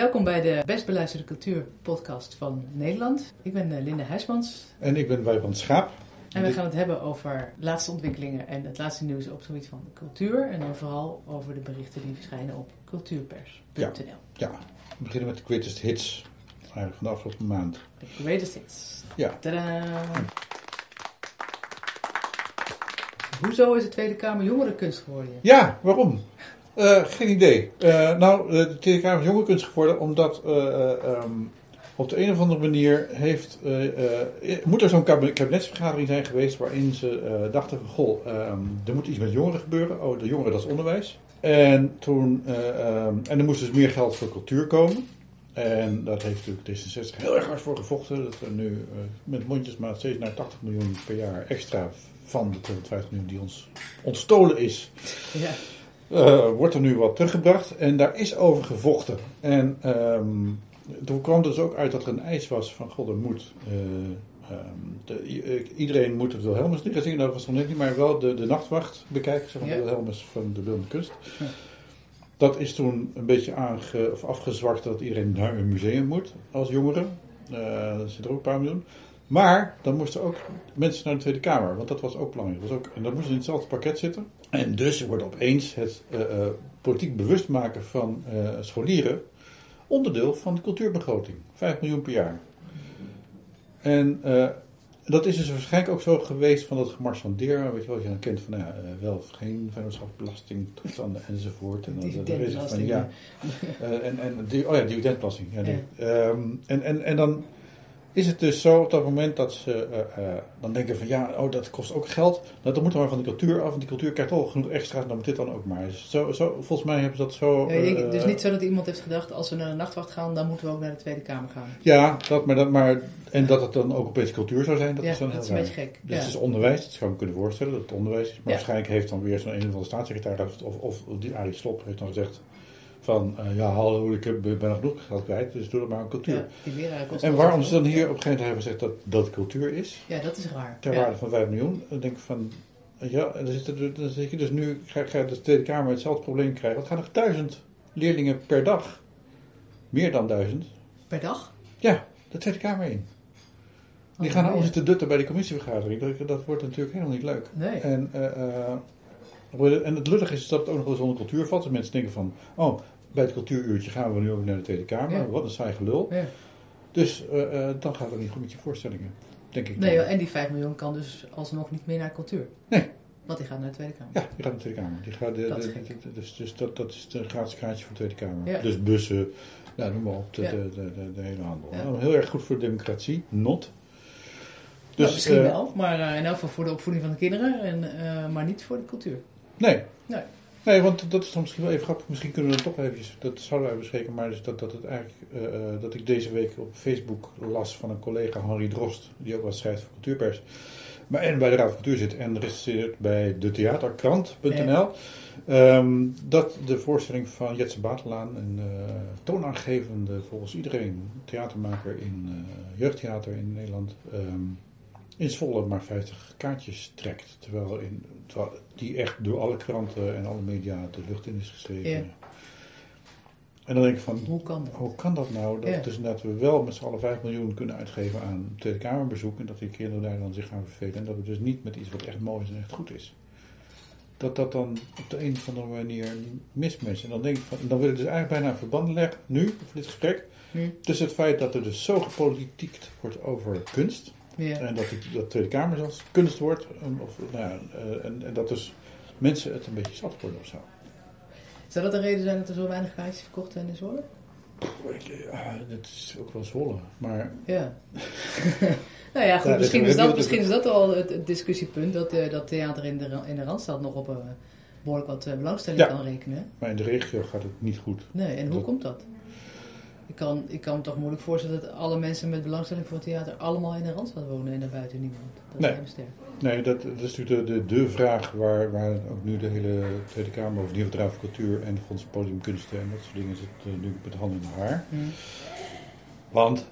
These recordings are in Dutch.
welkom bij de best beluisterde cultuurpodcast van Nederland. Ik ben uh, Linda Huismans. En ik ben Wijbrand Schaap. En we gaan het hebben over laatste ontwikkelingen en het laatste nieuws op het gebied van cultuur. En dan vooral over de berichten die verschijnen op cultuurpers.nl. Ja, ja, we beginnen met de greatest hits eigenlijk van de afgelopen maand. De greatest hits. Ja. Tadaa! Hoezo is de Tweede Kamer jongerenkunst geworden? Ja, waarom? Uh, geen idee. Uh, nou, de Tweede Kamer is jongerenkunst geworden omdat um, op de een of andere manier heeft, moet er zo'n kabinetsvergadering zijn geweest waarin ze dachten van, goh, um, er moet iets met jongeren gebeuren. Oh, de jongeren, dat is onderwijs. En toen, um, en er moest dus meer geld voor cultuur komen. En dat heeft natuurlijk D66 heel erg hard voor gevochten. Dat er nu met mondjesmaat steeds naar 80 miljoen per jaar extra van de 250 miljoen die ons ontstolen is. Ja. Uh, wordt er nu wat teruggebracht. En daar is over gevochten. En um, toen kwam dus ook uit dat er een eis was van god, er moet. Uh, um, de, iedereen moet het Wilhelmus niet gaan zien, dat was nog niet, maar wel de, de nachtwacht bekijken, zeg maar, ja. de Wilhelmus van de Kunst. Ja. Dat is toen een beetje aange, of afgezwakt dat iedereen naar een museum moet als jongere. Uh, dat zit er ook een paar miljoen. Maar dan moesten ook mensen naar de Tweede Kamer, want dat was ook belangrijk. Dat was ook, en dan moesten in hetzelfde pakket zitten. En dus wordt opeens het uh, uh, politiek bewust maken van uh, scholieren onderdeel van de cultuurbegroting. 5 miljoen per jaar. En dat is dus waarschijnlijk ook zo geweest van dat gemarchandeer, weet je wel, je dan kent van, nou ja, wel of geen vennootschapsbelasting, toestanden enzovoort. En dan, is van, ja, en, en oh ja, dividendbelasting. Ja, die. Um, en, en, en dan is het dus zo op dat moment dat ze uh, uh, dan denken van ja, oh, dat kost ook geld. Nou, dan moet er maar van de cultuur af. En die cultuur krijgt al genoeg extra's, dan moet dit dan ook maar. Dus zo, zo, volgens mij hebben ze dat zo. Ja, denk, dus niet zo dat iemand heeft gedacht, als we naar de nachtwacht gaan, dan moeten we ook naar de Tweede Kamer gaan. Ja, dat, maar, dat, maar en dat het dan ook opeens cultuur zou zijn, dat ja, is dan dat is een beetje gek. Dus ja. het is onderwijs, dat zou ik me kunnen voorstellen dat het onderwijs is. Maar waarschijnlijk heeft dan weer zo'n een of andere staatssecretaris of, of die Arie Slop heeft dan gezegd van uh, ja, hallo, ik heb, ben nog genoeg geld kwijt, dus doe het maar aan cultuur. Ja, en waarom ze dan hier op een gegeven moment hebben gezegd dat dat cultuur is? Ja, dat is raar. Ter waarde van 5 miljoen. Dan denk ik van, ja, dan zit, er, dan zit je dus nu, ga, ga de Tweede Kamer hetzelfde probleem krijgen. Want gaan er duizend leerlingen per dag, meer dan duizend. Per dag? Ja, de Tweede Kamer in. Die oh, gaan allemaal zitten dutten bij de commissievergadering. Dat, dat wordt natuurlijk helemaal niet leuk. Nee. En, uh, en het lullig is dat het ook nog wel eens onder cultuur valt. Dus mensen denken van, oh, bij het cultuuruurtje gaan we nu ook naar de Tweede Kamer. Ja. Wat een saai gelul. Ja. Dus uh, uh, dan gaat het niet goed met je voorstellingen, denk ik. Nee, en die 5 miljoen kan dus alsnog niet meer naar cultuur. Nee. Want die gaat naar de Tweede Kamer. Ja, die gaat naar de Tweede Kamer. Die gaat de, dat de, de, de, dus, dus dat, dat is een gratis kaartje voor de Tweede Kamer. Ja. Dus bussen, nou, noem maar op, de, de, de, de, hele handel. Nou, heel erg goed voor de democratie, not. Dus, nou, misschien uh, wel, maar in elk geval voor de opvoeding van de kinderen, en, maar niet voor de cultuur. Nee. Nee. Nee, want dat is dan misschien wel even grappig. Misschien kunnen we dat toch eventjes, dat zouden wij bespreken, maar dus dat, dat, het eigenlijk, uh, dat ik deze week op Facebook las van een collega, Henri Drost, die ook wat schrijft voor Cultuurpers, maar en bij de Raad van Cultuur zit en recenseert bij de theaterkrant.nl, ja. um, dat de voorstelling van Jetse Batelaan, een uh, toonaangevende, volgens iedereen, theatermaker in uh, jeugdtheater in Nederland, um, in Zwolle maar 50 kaartjes trekt. Terwijl, in, terwijl die echt door alle kranten en alle media de lucht in is geschreven. Ja. En dan denk ik van, hoe kan dat, hoe kan dat nou? Dat, Ja. dus dat we wel met z'n allen 5 miljoen kunnen uitgeven aan Tweede Kamerbezoek. En dat die kinderen daar dan zich gaan vervelen. En dat we dus niet met iets wat echt mooi is en echt goed is. Dat dat dan op de een of andere manier mismatcht. En dan denk ik van, dan wil ik dus eigenlijk bijna een verband leggen, nu, voor dit gesprek. Hm. Tussen het feit dat er dus zo gepolitiekt wordt over kunst. Ja. En dat, die, dat de Tweede Kamer zelfs kunst wordt. um, Of, nou ja, uh, en, en dat dus mensen het een beetje zat worden of zo. Zou dat de reden zijn dat er zo weinig kaartjes verkocht zijn in Zwolle? Ja, dat is ook wel Zwolle. Maar Ja. nou ja, goed, Ja, misschien, is dat, misschien is dat al het, het discussiepunt. Dat, eh, dat theater in de, in de Randstad nog op een behoorlijk wat eh, belangstelling kan rekenen. Maar in de regio gaat het niet goed. Nee, en hoe Dat- komt dat? Ik kan, ik kan me toch moeilijk voorstellen dat alle mensen met belangstelling voor theater allemaal in de Randstad wonen en daarbuiten niemand. Dat Nee. sterk. Nee, dat, dat is natuurlijk de, de, de vraag waar, waar ook nu de hele Tweede Kamer, of de Raad voor Cultuur en de Fonds Podiumkunsten en dat soort dingen zitten nu met de handen in de haar. Hm. Want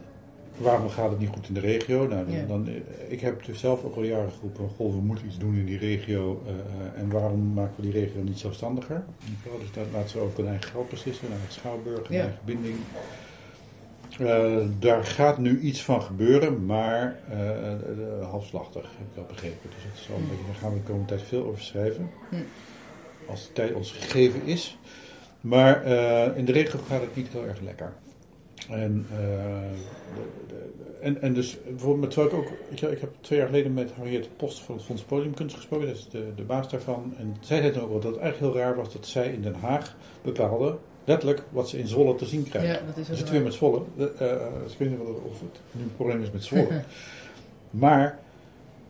waarom gaat het niet goed in de regio? Nou, dan, Ja. dan, eh, ik heb dus zelf ook al jaren geroepen, goh, we moeten iets doen in die regio. eh, eh, en waarom maken we die regio niet zelfstandiger? Wel, Dus dat laten ze over hun eigen geld beslissen, naar het Schouwburg, hun Ja. eigen binding. Eh, daar gaat nu iets van gebeuren, maar eh, eh, halfslachtig, heb ik wel begrepen. Dus wel een beetje, daar gaan we de komende tijd veel over schrijven. Hm. Als de tijd ons gegeven is. Maar in de regio gaat het niet heel erg lekker. En, de- de- en, en dus bijvoorbeeld, met- terwijl ik ook, ik, ik heb twee jaar geleden met Harriet Post van het Fonds Podiumkunst gesproken, dat is de, de baas daarvan. En zij zei toen ook wel dat het eigenlijk heel raar was dat zij in Den Haag bepaalde, letterlijk, wat ze in Zwolle te zien krijgen. Ja, dat is zitten weer met Zwolle. Eh, dus ik weet niet of het nu een probleem is met Zwolle. maar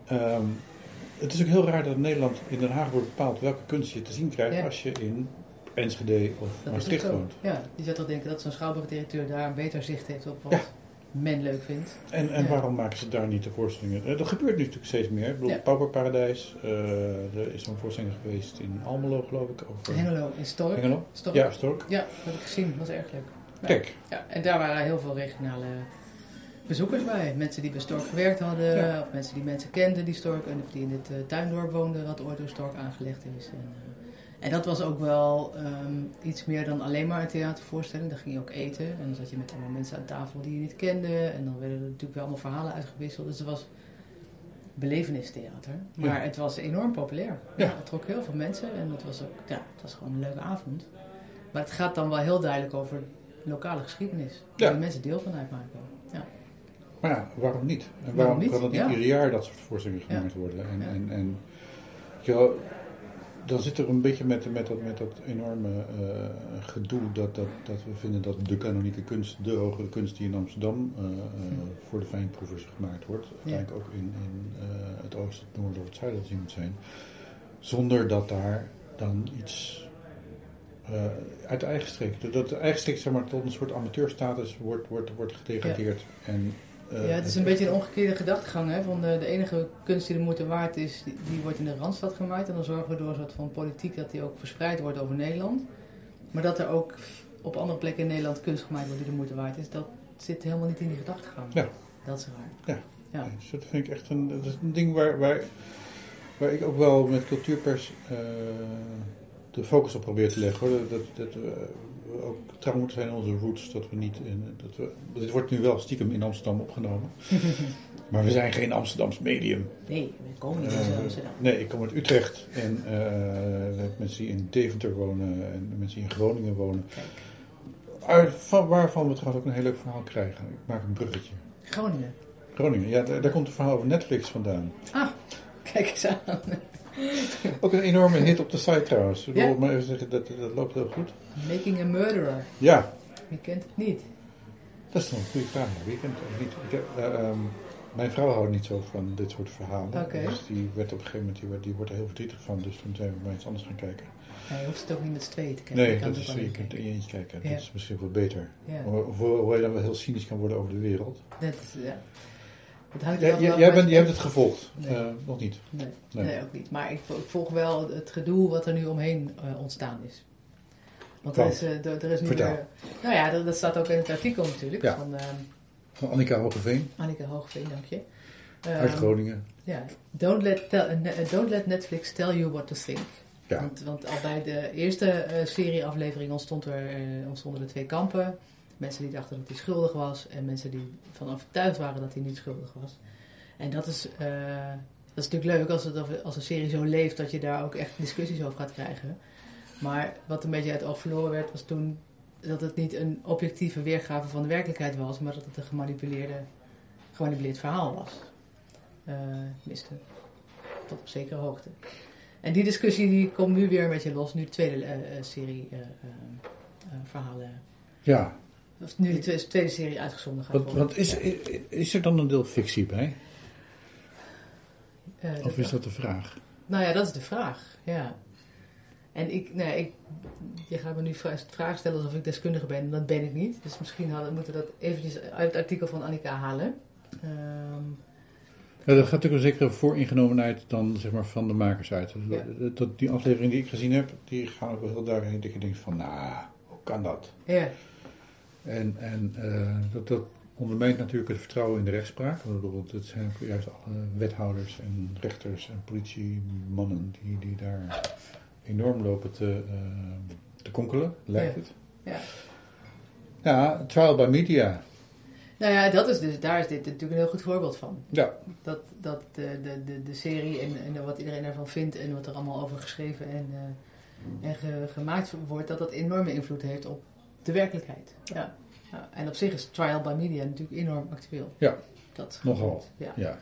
ehm, het is ook heel raar dat in Nederland, in Den Haag wordt bepaald welke kunst je te zien krijgt Ja. als je in Enschede of Dat Maastricht woont. Ja, die zou toch denken dat zo'n schouwburgdirecteur daar een beter zicht heeft op wat Ja. Men leuk vindt. En, en Ja. waarom maken ze daar niet de voorstellingen? Eh, Dat gebeurt nu natuurlijk steeds meer. Ik bedoel, Ja. Pauperparadijs. eh, er is zo'n voorstelling geweest in Almelo, geloof ik. Over Hengelo in Stork. Hengelo? Stork. Ja, Stork. Ja, dat heb ik gezien. Dat was erg leuk. Ja. Kijk, Ja, en daar waren heel veel regionale bezoekers bij. Mensen die bij Stork gewerkt hadden, of mensen die mensen kenden die Stork, en of die in het eh, tuindorp woonden, wat ooit door Stork aangelegd is. En, eh, en dat was ook wel ehm, iets meer dan alleen maar een theatervoorstelling. Daar ging je ook eten en dan zat je met allemaal mensen aan tafel die je niet kende. En dan werden er natuurlijk wel allemaal verhalen uitgewisseld. Dus het was belevenistheater. Maar Ja. het was enorm populair. Ja. Het trok heel veel mensen en het was, ook, ja, het was gewoon een leuke avond. Maar het gaat dan wel heel duidelijk over lokale geschiedenis. Waar Ja. mensen deel van uitmaken. Ja. maar ja, waarom niet? En waarom, Waarom niet? kan dat niet ieder jaar dat soort voorstellingen gemaakt worden? En, en, en dan zit er een beetje met, met, dat, met dat enorme eh, gedoe dat, dat, dat we vinden dat de kanonieke kunst, de hogere kunst die in Amsterdam eh, eh, voor de fijnproevers gemaakt wordt, uiteindelijk ook in, in het oosten, het noorden of het zuiden te zien moet zijn. Zonder dat daar dan iets uit de eigen streek, dat- de eigen streek zeg maar, tot een soort amateurstatus wordt, wordt, wordt gedegradeerd. En, ja, het is een beetje een omgekeerde gedachtegang. Hè? Van de, de enige kunst die de moeite waard is, die, die wordt in de Randstad gemaakt. En dan zorgen we door een soort van politiek dat die ook verspreid wordt over Nederland. Maar dat er ook op andere plekken in Nederland kunst gemaakt wordt die de moeite waard is, dat zit helemaal niet in die gedachtegang. Ja. Dat is raar. Ja. Ja. Dus dat vind ik echt een, dat is een ding waar, waar, waar ik ook wel met cultuurpers eh, de focus op probeer te leggen. Hoor. Dat, dat, dat we ook trouw moeten zijn onze roots. Dat we niet in, dat we, dit wordt nu wel stiekem in Amsterdam opgenomen. maar we zijn geen Amsterdams medium. Nee, we komen niet Eh, in Amsterdam. nee, ik kom uit Utrecht. En eh, hebben mensen die in Deventer wonen en mensen die in Groningen wonen. Uit- van, waarvan we trouwens ook een heel leuk verhaal krijgen. Ik maak een bruggetje. Groningen. Groningen, ja, daar, daar komt een verhaal over Netflix vandaan. Ah, kijk eens aan. Ook een enorme hit op de site trouwens. Ik wil maar even zeggen, dat, dat loopt heel goed. Making a Murderer. Ja, Wie kent het niet? dat is een goede vraag. Wie kent het niet? Ik heb, eh, ehm, mijn vrouw houdt niet zo van dit soort verhalen. Dus die werd op een gegeven moment die, werd- die wordt er heel verdrietig van. Dus toen zijn we maar iets anders gaan kijken. Ja, je hoeft het ook niet met z'n tweeën te kijken. Nee, Je dat is, je kunt in je eentje kijken. Ja. Dat is misschien wel beter. Ja, Hoe, hoe- hoe je dan wel heel cynisch kan worden over de wereld. dat is, ja. Jij, bent, jij hebt het gevolgd. Nee. Eh, nog niet. Nee, Nee. nee. ook niet. Maar ik, ik volg wel het gedoe wat er nu omheen eh, ontstaan is. Want er is, eh, er, is nu Vertel. weer... Nou ja, dat, dat staat ook in het artikel natuurlijk. Ja. Van Van Annika Hogeveen Annika Hoogveen, dank je. uit Ehm, Groningen. Ja, don't let, tell- don't let Netflix tell you what to think. Ja. Want, want al bij de eerste serieaflevering ontstond er, ontstonden er twee kampen. Mensen die dachten dat hij schuldig was en mensen die van overtuigd waren dat hij niet schuldig was. En dat is, eh, dat is natuurlijk leuk als, het, als een serie zo leeft dat je daar ook echt discussies over gaat krijgen. Maar wat een beetje uit oog verloren werd was toen dat het niet een objectieve weergave van de werkelijkheid was, maar dat het een gemanipuleerde, gemanipuleerd verhaal was. Eh tenminste, tot op zekere hoogte. En die discussie die komt nu weer een beetje los, nu de tweede eh, serie verhalen. Ja, Of nu de tweede, tweede serie uitgezonden gaat worden. want is, Ja. is, er dan een deel fictie bij? Eh, Of is dat de vraag? Nou ja, dat is de vraag. Ja. En ik, nee, ik, je gaat me nu vra- vragen stellen alsof ik deskundige ben. En dat ben ik niet. Dus misschien hadden, moeten we dat eventjes uit het artikel van Annika halen. Ehm, Ja, dat gaat natuurlijk een zekere vooringenomenheid dan zeg maar, van de makers uit. Ja. Dat, dat- die aflevering die ik gezien heb, die gaan ook wel heel duidelijk in dat je denkt van, nou, hoe kan dat? ja, En, en eh, dat, dat, ondermijnt natuurlijk het vertrouwen in de rechtspraak. Bedoel, het zijn juist alle wethouders en rechters en politiemannen die, die daar enorm lopen te, eh, te konkelen, lijkt Ja. het. Ja. Ja, trial by media. Nou ja, dat is dus, daar is dit natuurlijk een heel goed voorbeeld van. Ja, Dat, dat de, de, de, de serie en, en wat iedereen ervan vindt en wat er allemaal over geschreven en, eh, en ge- gemaakt wordt, dat dat enorme invloed heeft op de werkelijkheid. Ja. Ja. En op zich is trial by media natuurlijk enorm actueel. Ja. Dat Nogal. Ja. ja.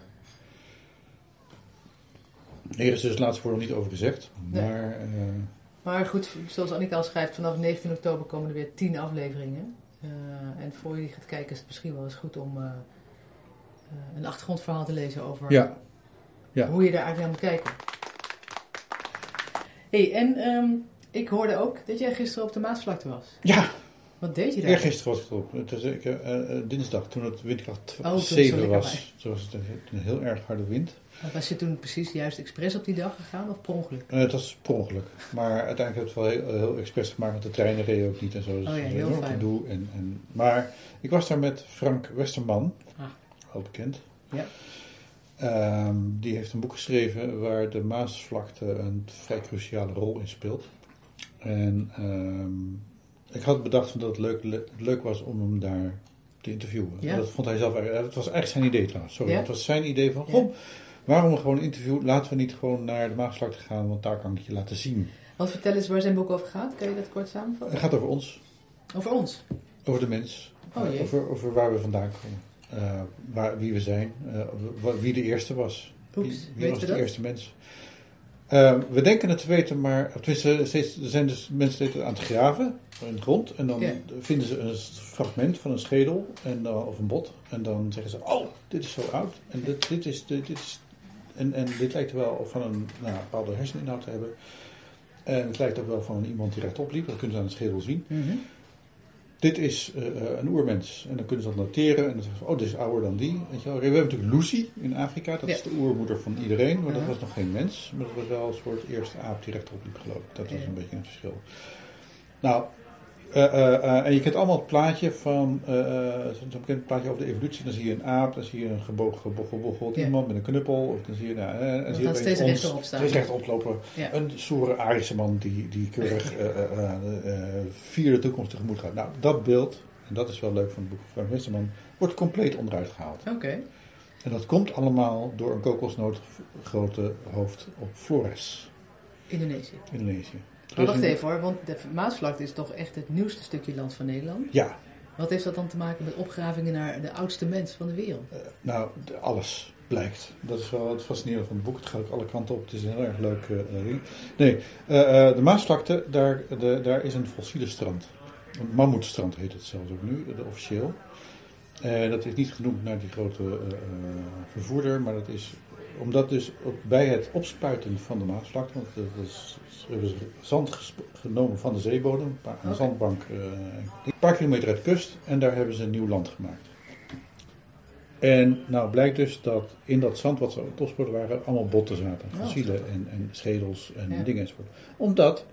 Hier is dus het laatste woord nog niet over gezegd. Nee. Maar eh, Maar goed, zoals Annika al schrijft, vanaf 19 oktober komen er weer 10 afleveringen. Eh, en voor je die gaat kijken is het misschien wel eens goed om eh, een achtergrondverhaal te lezen over ja, Ja. hoe je daar eigenlijk naar moet kijken. hey, en ehm, ik hoorde ook dat jij gisteren op de Maasvlakte was. ja, Wat deed je daar? Eergisteren was ik erop. Het was ik, eh, eh, dinsdag, toen het windkracht Oh, toen was het 7 lekker was. Toen was het een, een heel erg harde wind. Was je toen precies juist expres op die dag gegaan of per ongeluk? Eh, het was per ongeluk. Maar uiteindelijk heb ik het wel heel, heel expres gemaakt, want de treinen reden ook niet en zo. Dus Oh ja, het heel fijn. gedoe. En, en, maar ik was daar met Frank Westerman, Ah. al bekend. Ja. Ehm, die heeft een boek geschreven waar de Maasvlakte een vrij cruciale rol in speelt. En ehm, ik had bedacht dat het leuk, le- leuk was om hem daar te interviewen. Ja. Dat vond hij zelf eigenlijk. Het was eigenlijk zijn idee trouwens. Sorry, Ja. het was zijn idee van: goh, waarom gewoon een interview? Laten we niet gewoon naar de Maasvlakte gaan, want daar kan ik je laten zien. Want vertel eens waar zijn boek over gaat. Kan je dat kort samenvatten? Het gaat over ons, Over ons. over de mens, Oh jee. over, over waar we vandaan komen, eh, waar, wie we zijn, eh, wie de eerste was. Oeps, wie wie was de dat? eerste mens? Eh, we denken het te weten, maar tenminste, steeds, er zijn dus mensen steeds aan het graven in de grond. En dan Ja. vinden ze een fragment van een schedel en, dan- of een bot. En dan zeggen ze, oh, dit is zo oud. En dit, dit is, dit, dit is en, en dit lijkt wel van een nou, bepaalde herseninhoud te hebben. En het lijkt ook wel van iemand die rechtop liep. Dat kunnen ze aan de schedel zien. Mhm. Dit is eh, eh, een oermens. En dan kunnen ze dat noteren. En dan zeggen ze, oh, dit is ouder dan die. Weet je wel. We hebben natuurlijk Lucy in Afrika. Dat Ja. is de oermoeder van iedereen. Maar dat was nog geen mens. Maar dat was wel een soort eerste aap die rechtop liep, geloof ik. Dat Ja. een beetje het verschil. Nou, eh, eh, eh, en je kent allemaal het plaatje van, zo'n bekend plaatje over de evolutie. Dan zie je een aap, dan zie je een gebogen, Ja. iemand met een knuppel. Of dan zie je, nou, en Dan zie je steeds ons, rechterop staan. Steeds rechtop lopen. Ja. Een soere Arische man die, die keurig vier de toekomst tegemoet gaat. Nou, dat beeld, en dat is wel leuk van het boek van Frank Westerman, wordt compleet onderuit gehaald. Oké. En dat komt allemaal door een kokosnoot grote hoofd op Flores, Indonesië. Indonesië. Maar is wacht een- even hoor, want de Maasvlakte is toch echt het nieuwste stukje land van Nederland. Ja, Wat heeft dat dan te maken met opgravingen naar de oudste mens van de wereld? eh, nou, alles blijkt. Dat is wel het fascinerende van het boek. Het gaat ook alle kanten op. Het is een heel erg leuk eh, ding. Nee, eh, eh, de Maasvlakte, daar, de, daar is een fossiele strand. Een mammoetstrand heet het zelfs ook nu, de officieel. Eh, dat is niet genoemd naar die grote eh, eh, vervoerder, maar dat is omdat dus bij het opspuiten van de Maasvlakte, want dat is, ze zand genomen van de zeebodem, een, paar, een zandbank, eh, een paar kilometer uit de kust, en daar hebben ze een nieuw land gemaakt. En nou blijkt dus dat in dat zand wat ze aan het opspoorden waren, allemaal botten zaten, Oh, fossielen en, en schedels en Ja. dingen enzovoort. Omdat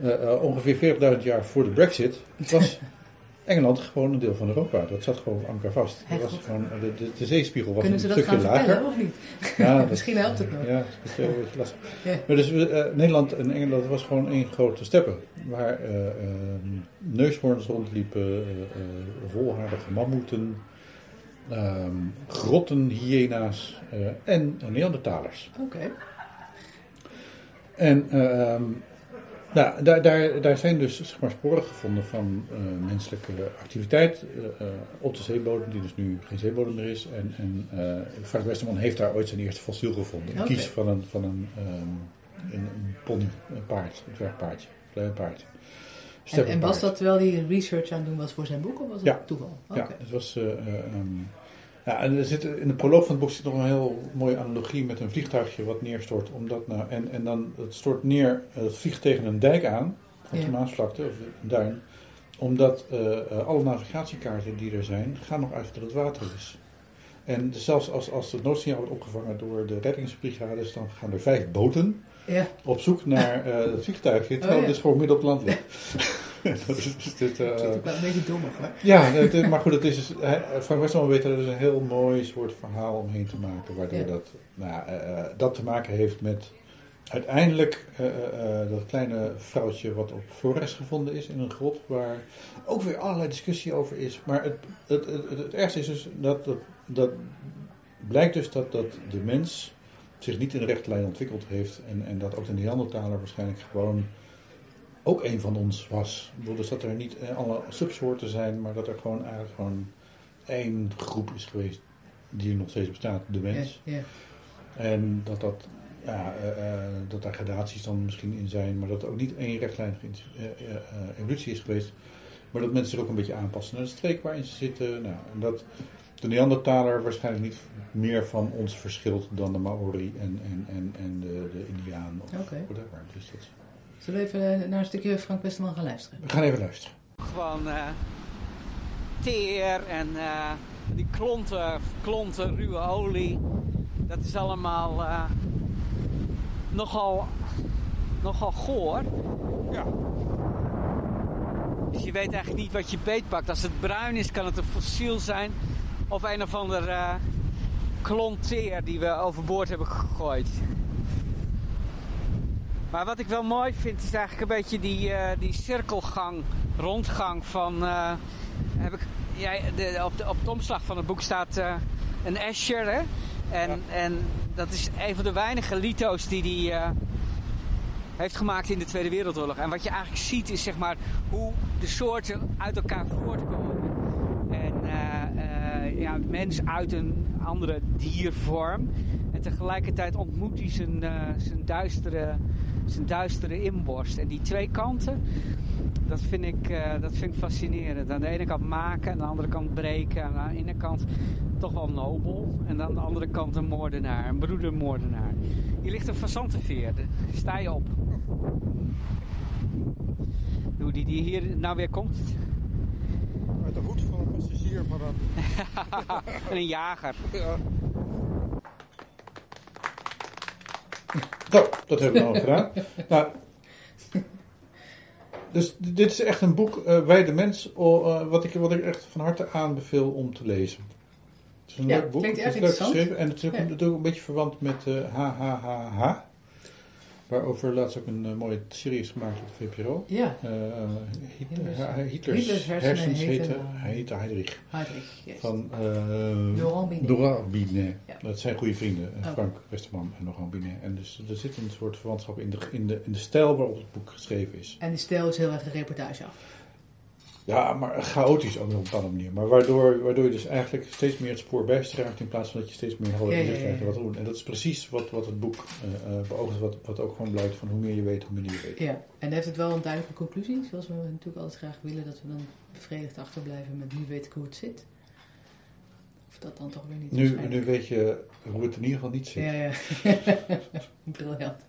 eh, eh, ongeveer 40.000 jaar voor de Brexit was Engeland gewoon een deel van Europa. Dat zat gewoon aan elkaar vast. Dat was gewoon, de, de, de zeespiegel was Kunnen ze een dat stukje gaan lager. vertellen of niet? Ja, dat- Misschien helpt het nog. Ja, dat is heel een beetje lastig. Ja. Maar dus eh, Nederland en Engeland was gewoon één grote steppen. Waar eh, eh, neushoorns rondliepen, eh, eh, volharige mammoeten, ehm, grotten, hyena's eh, en Neandertalers. Oké. En ehm, nou, daar, daar, daar zijn dus zeg maar, sporen gevonden van eh, menselijke activiteit eh, eh, op de zeebodem, die dus nu geen zeebodem meer is. En, en eh, Frank Westerman heeft daar ooit zijn eerste fossiel gevonden. Oké. kies van een, van een, ehm, een, een pony, een paard, een dwergpaardje, een klein paard. En, en was dat terwijl hij research aan het doen was voor zijn boek of was het Ja. toeval? Ja, het was. eh, eh, ehm, ja, en er zit, in de proloog van het boek zit nog een heel mooie analogie met een vliegtuigje wat neerstort. Omdat, nou, en, en dan het stort neer, eh, het vliegt tegen een dijk aan, op Ja. de Maasvlakte of een duin. Omdat eh, eh, alle navigatiekaarten die er zijn, gaan nog uit dat het water is. En dus zelfs als, als het noodsignaal wordt opgevangen door de reddingsbrigades, dan gaan er vijf boten Ja. op zoek naar het vliegtuigje, terwijl Oh, ja. het dus gewoon midden op het land ligt. dat is, dit, eh, is ook wel een beetje dommig hoor. ja, is- maar goed, het is, dus- Frank Westerman weet er dus een heel mooi soort verhaal omheen te maken. Waardoor Ja. dat, nou, ja, eh, eh, dat te maken heeft met uiteindelijk eh, eh, eh, dat kleine vrouwtje wat op Flores gevonden is in een grot. Waar ook weer allerlei discussie over is. Maar het, het, het, het, het ergste is dus dat, dat, dat blijkt dus dat, dat de mens zich niet in de rechte lijn ontwikkeld heeft. En, en dat ook de Neandertaler waarschijnlijk gewoon ook een van ons was. Ik bedoel, dus dat er niet eh, alle subsoorten zijn, maar dat er gewoon eigenlijk gewoon één groep is geweest die nog steeds bestaat, de mens. Ja, ja. En dat, dat, ja, eh, eh, dat daar gradaties dan misschien in zijn, maar dat er ook niet één rechtlijnige eh, evolutie is geweest. Maar dat mensen zich ook een beetje aanpassen naar de streek waarin ze zitten. Nou, en dat de Neandertaler waarschijnlijk niet meer van ons verschilt dan de Maori en, en, en, en de, de Indiaan of Oké. whatever. Dus dat, Zullen we even eh, naar een stukje Frank Westerman gaan luisteren? we gaan even luisteren. Gewoon eh, teer en eh, die klonten, klonten, ruwe olie. Dat is allemaal eh, nogal, nogal goor. Ja. Dus je weet eigenlijk niet wat je beetpakt. Als het bruin is, kan het een fossiel zijn. Of een of ander eh klont teer die we overboord hebben gegooid. Maar wat ik wel mooi vind is eigenlijk een beetje die, eh, die cirkelgang, rondgang van. eh, heb ik, jij, op, de, op de omslag van het boek staat eh, een Escher. Hè? En, en dat is een van de weinige lito's die hij heeft gemaakt in de Tweede Wereldoorlog. En wat je eigenlijk ziet is zeg maar hoe de soorten uit elkaar voortkomen. En ja, het mens uit een andere diervorm. En tegelijkertijd ontmoet hij zijn, zijn, duistere, zijn duistere inborst. En die twee kanten, dat vind, ik, eh, dat vind ik fascinerend. Aan de ene kant maken, aan de andere kant breken. En aan de ene kant toch wel nobel. En aan de andere kant een moordenaar, een broedermoordenaar. Hier ligt een fazantenveer. Sta je op. Hoe die, die hier nou weer komt. Uit de hoed van een passagier van een... en een jager. Zo, dat hebben we al gedaan. Nou, dus dit is echt een boek, eh Wij de Mens, eh, wat, ik, wat ik echt van harte aanbeveel om te lezen. Het is een Ja, leuk boek, klinkt het is leuk interessant. geschreven en het is ook, Ja. natuurlijk ook een beetje verwant met eh HHHH. Waarover laatst ook een eh, mooie serie is gemaakt op de VPRO. Ja, Hitler, Hitlers- hersens heette, hij heette Heydrich. Heinrich. Yes. Van eh Laurent Binet. Ja. Dat zijn goede vrienden, Oh. Frank Westerman en Laurent Binet. En dus er zit een soort verwantschap in de, in, de, in de stijl waarop het boek geschreven is. En die stijl is heel erg een reportage af. Ja, maar chaotisch ook op een bepaalde manier. Maar waardoor, waardoor je dus eigenlijk steeds meer het spoor bijstraakt in plaats van dat je steeds meer helder Ja, ja, inzicht krijgt ja, ja. wat moet. En dat is precies wat, wat het boek eh, eh, beoogt, wat, wat ook gewoon blijkt van hoe meer je weet, hoe minder je weet. Ja, en heeft het wel een duidelijke conclusie? Zoals we natuurlijk altijd graag willen, dat we dan bevredigd achterblijven met nu weet ik hoe het zit. Of dat dan toch weer niet Nu, nu weet je hoe het in ieder geval niet zit. Ja, ja. Briljant.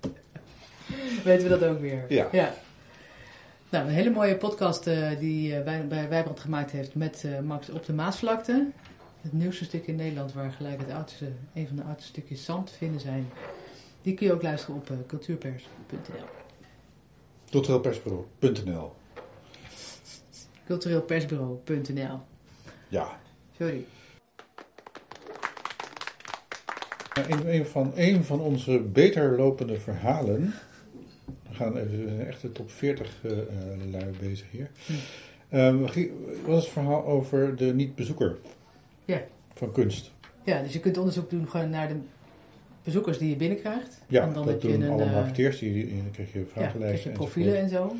Weten we dat ook weer. Ja. Nou, een hele mooie podcast eh, die eh, bij, bij Wijbrand gemaakt heeft met eh, Max op de Maasvlakte. Het nieuwste stuk in Nederland waar gelijk het oudste, een van de oudste stukjes zand te vinden zijn. Die kun je ook luisteren op eh, cultuurpers.nl. Cultureelpersbureau.nl Cultureelpersbureau.nl. Ja. Sorry. Een, een, van, een van onze beter lopende verhalen. We gaan even we zijn echt de top 40 eh eh, lui bezig hier. Hm. Ehm, ging- was het verhaal over de niet-bezoeker Ja. van kunst. Ja, dus je kunt onderzoek doen gewoon naar de bezoekers die je binnenkrijgt. Ja, en dan dat heb je een, alle eh, marketeers. Die, die, dan krijg je ja, vragenlijsten je enzovoort. profielen en zo. Maar,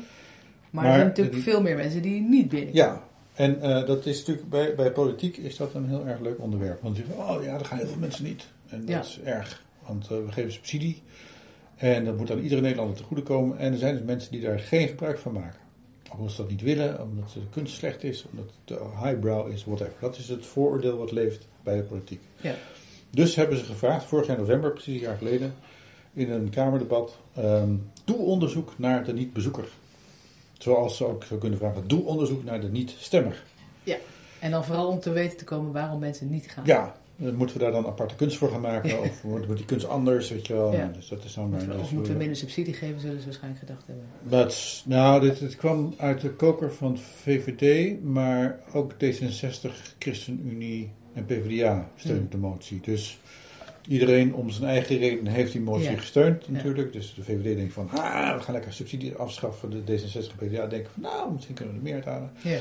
Maar er zijn natuurlijk die- veel meer mensen die niet binnenkrijgen. Ja, en eh, dat is natuurlijk bij, bij politiek is dat een heel erg leuk onderwerp. Want je zegt, oh ja, daar gaan heel veel mensen niet. En dat Ja. is erg, want eh, we geven subsidie. En dat moet aan iedere Nederlander te goede komen. En er zijn dus mensen die daar geen gebruik van maken. Omdat ze dat niet willen, omdat de kunst slecht is, omdat het te highbrow is, whatever. Dat is het vooroordeel wat leeft bij de politiek. Ja. Dus hebben ze gevraagd, vorig jaar november, precies een jaar geleden, in een Kamerdebat, ehm, doe onderzoek naar de niet-bezoeker. Zoals ze ook zou kunnen vragen, doe onderzoek naar de niet-stemmer. En dan vooral om te weten te komen waarom mensen niet gaan. Ja, moeten we daar dan aparte kunst voor gaan maken? Of wordt, wordt die kunst anders? Weet je wel? Ja. Dus dat is dan. Of, dus of we- moeten we minder subsidie geven, zullen ze waarschijnlijk gedacht hebben. Dat, nou, dit, dit kwam uit de koker van VVD, maar ook D66, ChristenUnie en PvdA steunen Hmm. de motie. Dus iedereen om zijn eigen reden heeft die motie Ja. gesteund Ja. natuurlijk. Dus de VVD denkt van, ah, we gaan lekker subsidie afschaffen. De D66 en PvdA denken van, nou, misschien kunnen we er meer uit halen. Ja.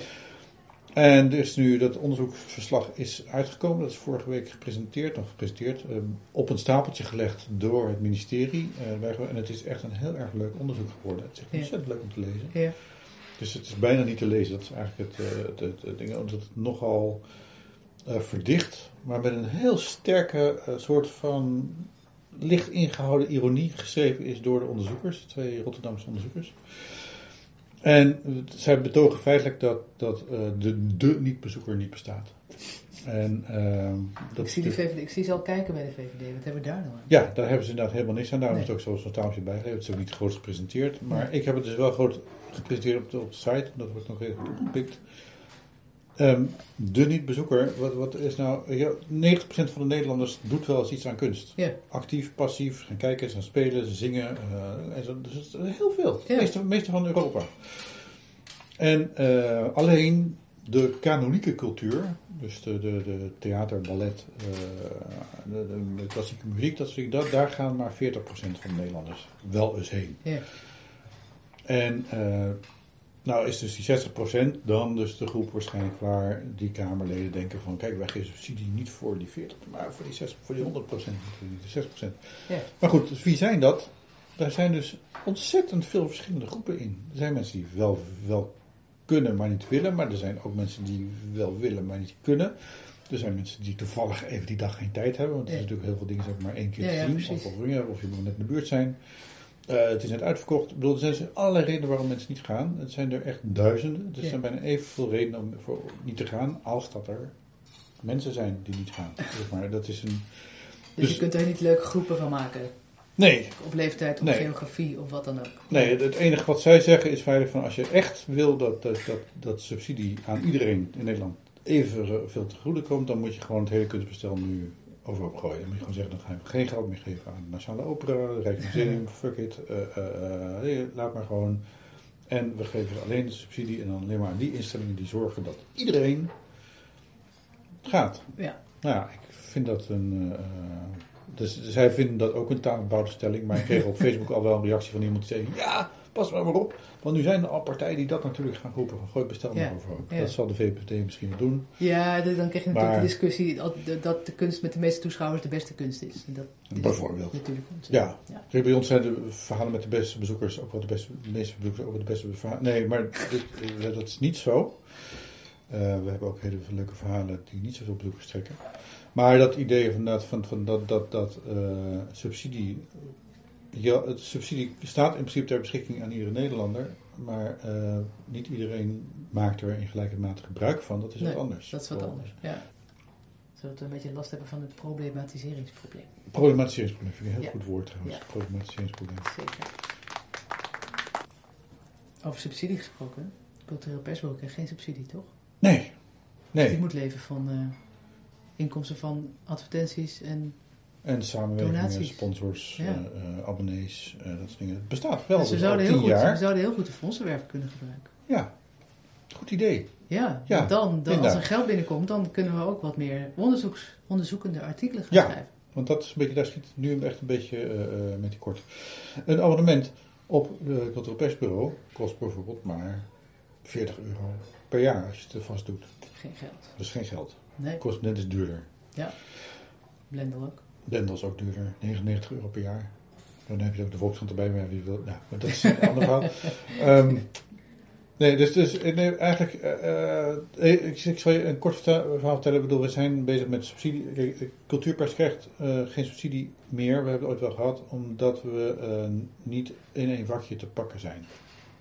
En dus nu dat onderzoeksverslag is uitgekomen, dat is vorige week gepresenteerd, nog gepresenteerd, ehm, op een stapeltje gelegd door het ministerie. Eh, en het is echt een heel erg leuk onderzoek geworden. Het is echt Ja. ontzettend leuk om te lezen. Ja. Dus het is bijna niet te lezen. Dat is eigenlijk het, eh, het, het, het ding. Omdat het nogal eh, verdicht, maar met een heel sterke soort van licht ingehouden ironie geschreven is door de onderzoekers, de twee Rotterdamse onderzoekers. En zij betogen feitelijk dat, dat eh, de, de niet-bezoeker niet bestaat. En ehm, dat Ik zie, die VVD, ik zie ze al kijken bij de VVD. Wat hebben we daar nou aan? ja, daar hebben ze inderdaad helemaal niks aan. Daarom Nee. is het ook zo zo'n taaltje bijgegeven. Het is ook niet groot gepresenteerd. Maar Nee. ik heb het dus wel groot gepresenteerd op de, op de site. Dat wordt nog even goed opgepikt. Ehm, de niet-bezoeker, wat, wat is nou... Ja, 90% van de Nederlanders doet wel eens iets aan kunst. Ja. Actief, passief, gaan kijken, gaan spelen, ze zingen. eh, en zo, dus heel veel. Ja. Meeste, meeste van Europa. En eh, alleen de kanonieke cultuur, dus de, de, de theater, ballet, eh, de, klassieke muziek, dat, soort dat, daar gaan maar 40% van de Nederlanders wel eens heen. Ja. En nou is dus die 60% dan dus de groep waarschijnlijk waar die Kamerleden denken van kijk, wij geven subsidie niet voor die 40, maar voor die, 6, voor die 100%, die 60%. Ja. Maar goed, dus wie zijn dat? Daar zijn dus ontzettend veel verschillende groepen in. Er zijn mensen die wel, wel kunnen, maar niet willen. Maar er zijn ook mensen die wel willen, maar niet kunnen. Er zijn mensen die toevallig even die dag geen tijd hebben. Want er Ja. zijn natuurlijk heel veel dingen zijn maar één keer Ja, te zien. Of, of, of je moet net in de buurt zijn. Eh, het is net uitverkocht. Ik bedoel, er zijn dus allerlei redenen waarom mensen niet gaan. Het zijn er echt duizenden. Er Ja. zijn bijna evenveel redenen om voor niet te gaan. Als dat er mensen zijn die niet gaan. Zeg maar, dat is een... Dus, Dus- je kunt er niet leuke groepen van maken. Nee, Op leeftijd, op Nee. geografie of wat dan ook. Nee, het- het enige wat zij zeggen is feitelijk van als je echt wil dat, dat, dat, dat subsidie aan iedereen in Nederland evenveel te goede komt, dan moet je gewoon het hele kunstbestel nu overhoop gooien. Dan moet je gewoon zeggen, dan gaan we geen geld meer geven aan de Nationale Opera, het Rijksmuseum, fuck it, eh, eh, eh, laat maar gewoon. En we geven alleen de subsidie en dan alleen maar aan die instellingen die zorgen dat iedereen gaat. Ja. Nou ja, ik vind dat een. dus zij vinden dat ook een taakbouwde stelling. Maar ik kreeg op Facebook al wel een reactie van iemand die zei: Ja, pas maar maar op. Want nu zijn er al partijen die dat natuurlijk gaan roepen: van, Gooi bestel maar Ja, ja. Dat zal de VVD misschien wel doen. Ja, dan krijg je natuurlijk Maar- de discussie dat- de kunst met de meeste toeschouwers de beste kunst is. En dat is Bijvoorbeeld. Natuurlijk. Ja. ja. Kijk, bij ons zijn de verhalen met de beste bezoekers ook wel de, beste, de meeste bezoekers ook wel de beste verhalen. Nee, maar dit, dat is niet zo. Eh, we hebben ook hele leuke verhalen die niet zoveel bezoekers trekken. Maar dat idee van dat, van, van dat, dat, dat eh, subsidie. Ja, het subsidie staat in principe ter beschikking aan iedere Nederlander. Maar eh, niet iedereen maakt er in gelijke mate gebruik van. Dat is Nee, wat anders. Dat is wat anders. Ja. Zodat we een beetje last hebben van het problematiseringsprobleem. Problematiseringsprobleem vind ik een heel Ja. goed woord trouwens. Ja. Problematiseringsprobleem. Zeker. Over subsidie gesproken. Cultureel persbureau krijgt geen subsidie, toch? Nee. Die Nee. moet leven van eh, inkomsten van advertenties en En samenwerkingen, Donaties. sponsors, Ja. eh, eh, abonnees, eh, dat soort dingen. Het bestaat wel. dus we dus zouden, heel goed, jaar. we zouden heel goed de fondsenwerf kunnen gebruiken. Ja, goed idee. Ja, Ja, dan, dan als er geld binnenkomt, dan kunnen we ook wat meer onderzoeks, onderzoekende artikelen gaan Ja. schrijven. Want dat is een beetje, daar schiet het nu echt een beetje eh, met die kort. Een abonnement op het Cultureel Persbureau kost bijvoorbeeld maar 40 euro per jaar als je het vast doet. Geen geld. Dat is geen geld. Nee, Kost net is duurder. Blendel ook. Blendel is ook duurder, 99 euro per jaar. Dan heb je ook de Volkskrant erbij, maar wie wil. Nou, maar dat is een ander verhaal. Ehm, nee, dus, dus eh, nee, eigenlijk, eh, eh, ik, ik zal je een kort verhaal vertellen. Ik bedoel, we zijn bezig met subsidie. Kijk, Cultuurpers krijgt geen subsidie meer. We hebben het ooit wel gehad, omdat we niet in één vakje te pakken zijn.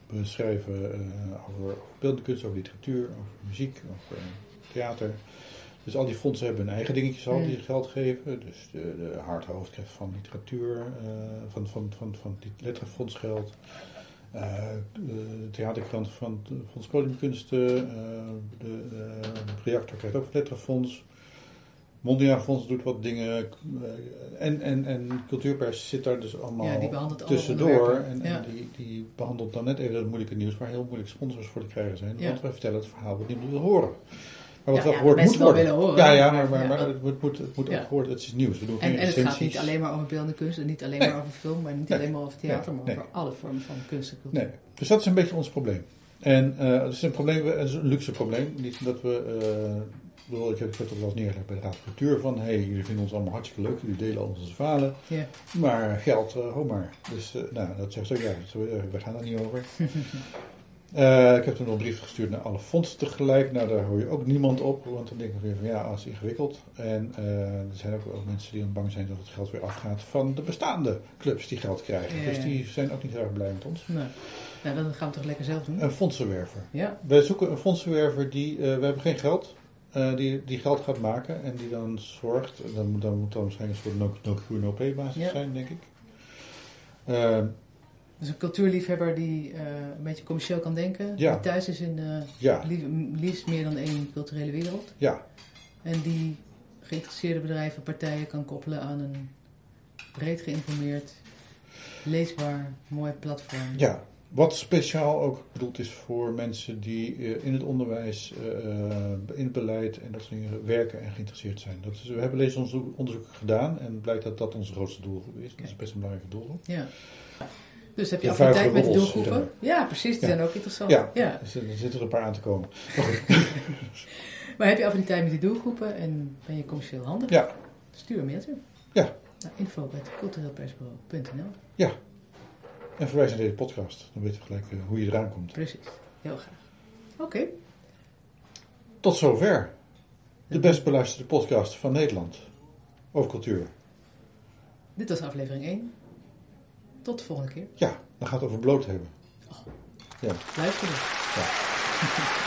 We schrijven over beeldende kunst, over literatuur, over muziek, over theater. Dus al die fondsen hebben hun eigen dingetjes al die geld geven. Dus de, de krijgt van literatuur, eh, van, van, van, van het letterenfonds geld. Eh, de theaterkrant van het Fonds Podiumkunsten. eh, de reactor krijgt ook letterenfonds. Mondiaal Fonds doet wat dingen. en, en, en Cultuurpers zit daar dus allemaal Ja, tussendoor. En, die, die behandelt dan net even het moeilijke nieuws waar heel moeilijk sponsors voor te krijgen zijn. Ja. Want wij vertellen het verhaal wat niemand wil horen. Maar wat Ja, wel gehoord moet wel worden. horen. Ja, ja, maar, het moet, moet, het moet Ja. ook gehoord. Het is nieuws. We doen geen En, en het gaat niet alleen maar over beeldende kunst en niet alleen Nee. maar over film, maar niet Nee. alleen maar over theater, maar Nee. over alle vormen van kunst en cultuur. Nee, dus dat is een beetje ons probleem. En eh, het is een probleem, het is een luxe probleem. Niet dat we, eh, ik heb het wel eens neergelegd bij de Raad van Cultuur van, hey, jullie vinden ons allemaal hartstikke leuk, jullie delen al onze verhalen, Ja. maar geld, eh ho maar. Dus, eh, nou, dat zegt ze ook, ja, eh, we gaan daar niet over. Eh, ik heb toen een brief gestuurd naar alle fondsen tegelijk. Nou, daar hoor je ook niemand op, want dan denk ik weer van, ja, dat is ingewikkeld. En eh, er zijn ook, ook mensen die dan bang zijn dat het geld weer afgaat van de bestaande clubs die geld krijgen. Ja, Dus die zijn ook niet erg blij met ons. Nee. Nou, dan gaan we toch lekker zelf doen? Een fondsenwerver. Ja, Wij zoeken een fondsenwerver die, eh, we hebben geen geld, die, die geld gaat maken en die dan zorgt, dan, moet- dan moet dan waarschijnlijk een soort no, no Q, no basis Ja. zijn, denk ik. Dus een cultuurliefhebber die eh, een beetje commercieel kan denken, Ja. die thuis is in eh, ja, lief- liefst meer dan één culturele wereld. ja, En die geïnteresseerde bedrijven, partijen kan koppelen aan een breed geïnformeerd, leesbaar, mooi platform. ja. Wat speciaal ook bedoeld is voor mensen die eh, in het onderwijs, in het beleid en dat soort dingen werken en geïnteresseerd zijn. Dat is, we hebben deze onderzoek, onderzoek gedaan en blijkt dat dat onze grootste doelgroep is. Dat is best een belangrijke doelgroep. Ja. Dus heb je affiniteit met de doelgroepen? Ja, precies, die Ja. zijn ook interessant. Ja. ja. Dus, er zitten er een paar aan te komen. Maar heb je affiniteit met die doelgroepen en ben je commercieel handig? Ja, Stuur een mailtje. Ja. Naar info.cultureelpersbureau.nl en verwijs naar deze podcast. Dan weet je gelijk eh, hoe je eraan komt. Precies, heel graag. Oké, Tot zover. De best beluisterde podcast van Nederland. Over cultuur. dit was aflevering 1. Tot de volgende keer. Ja, dan gaat het over bloot hebben. Ja. Luisteren. ja.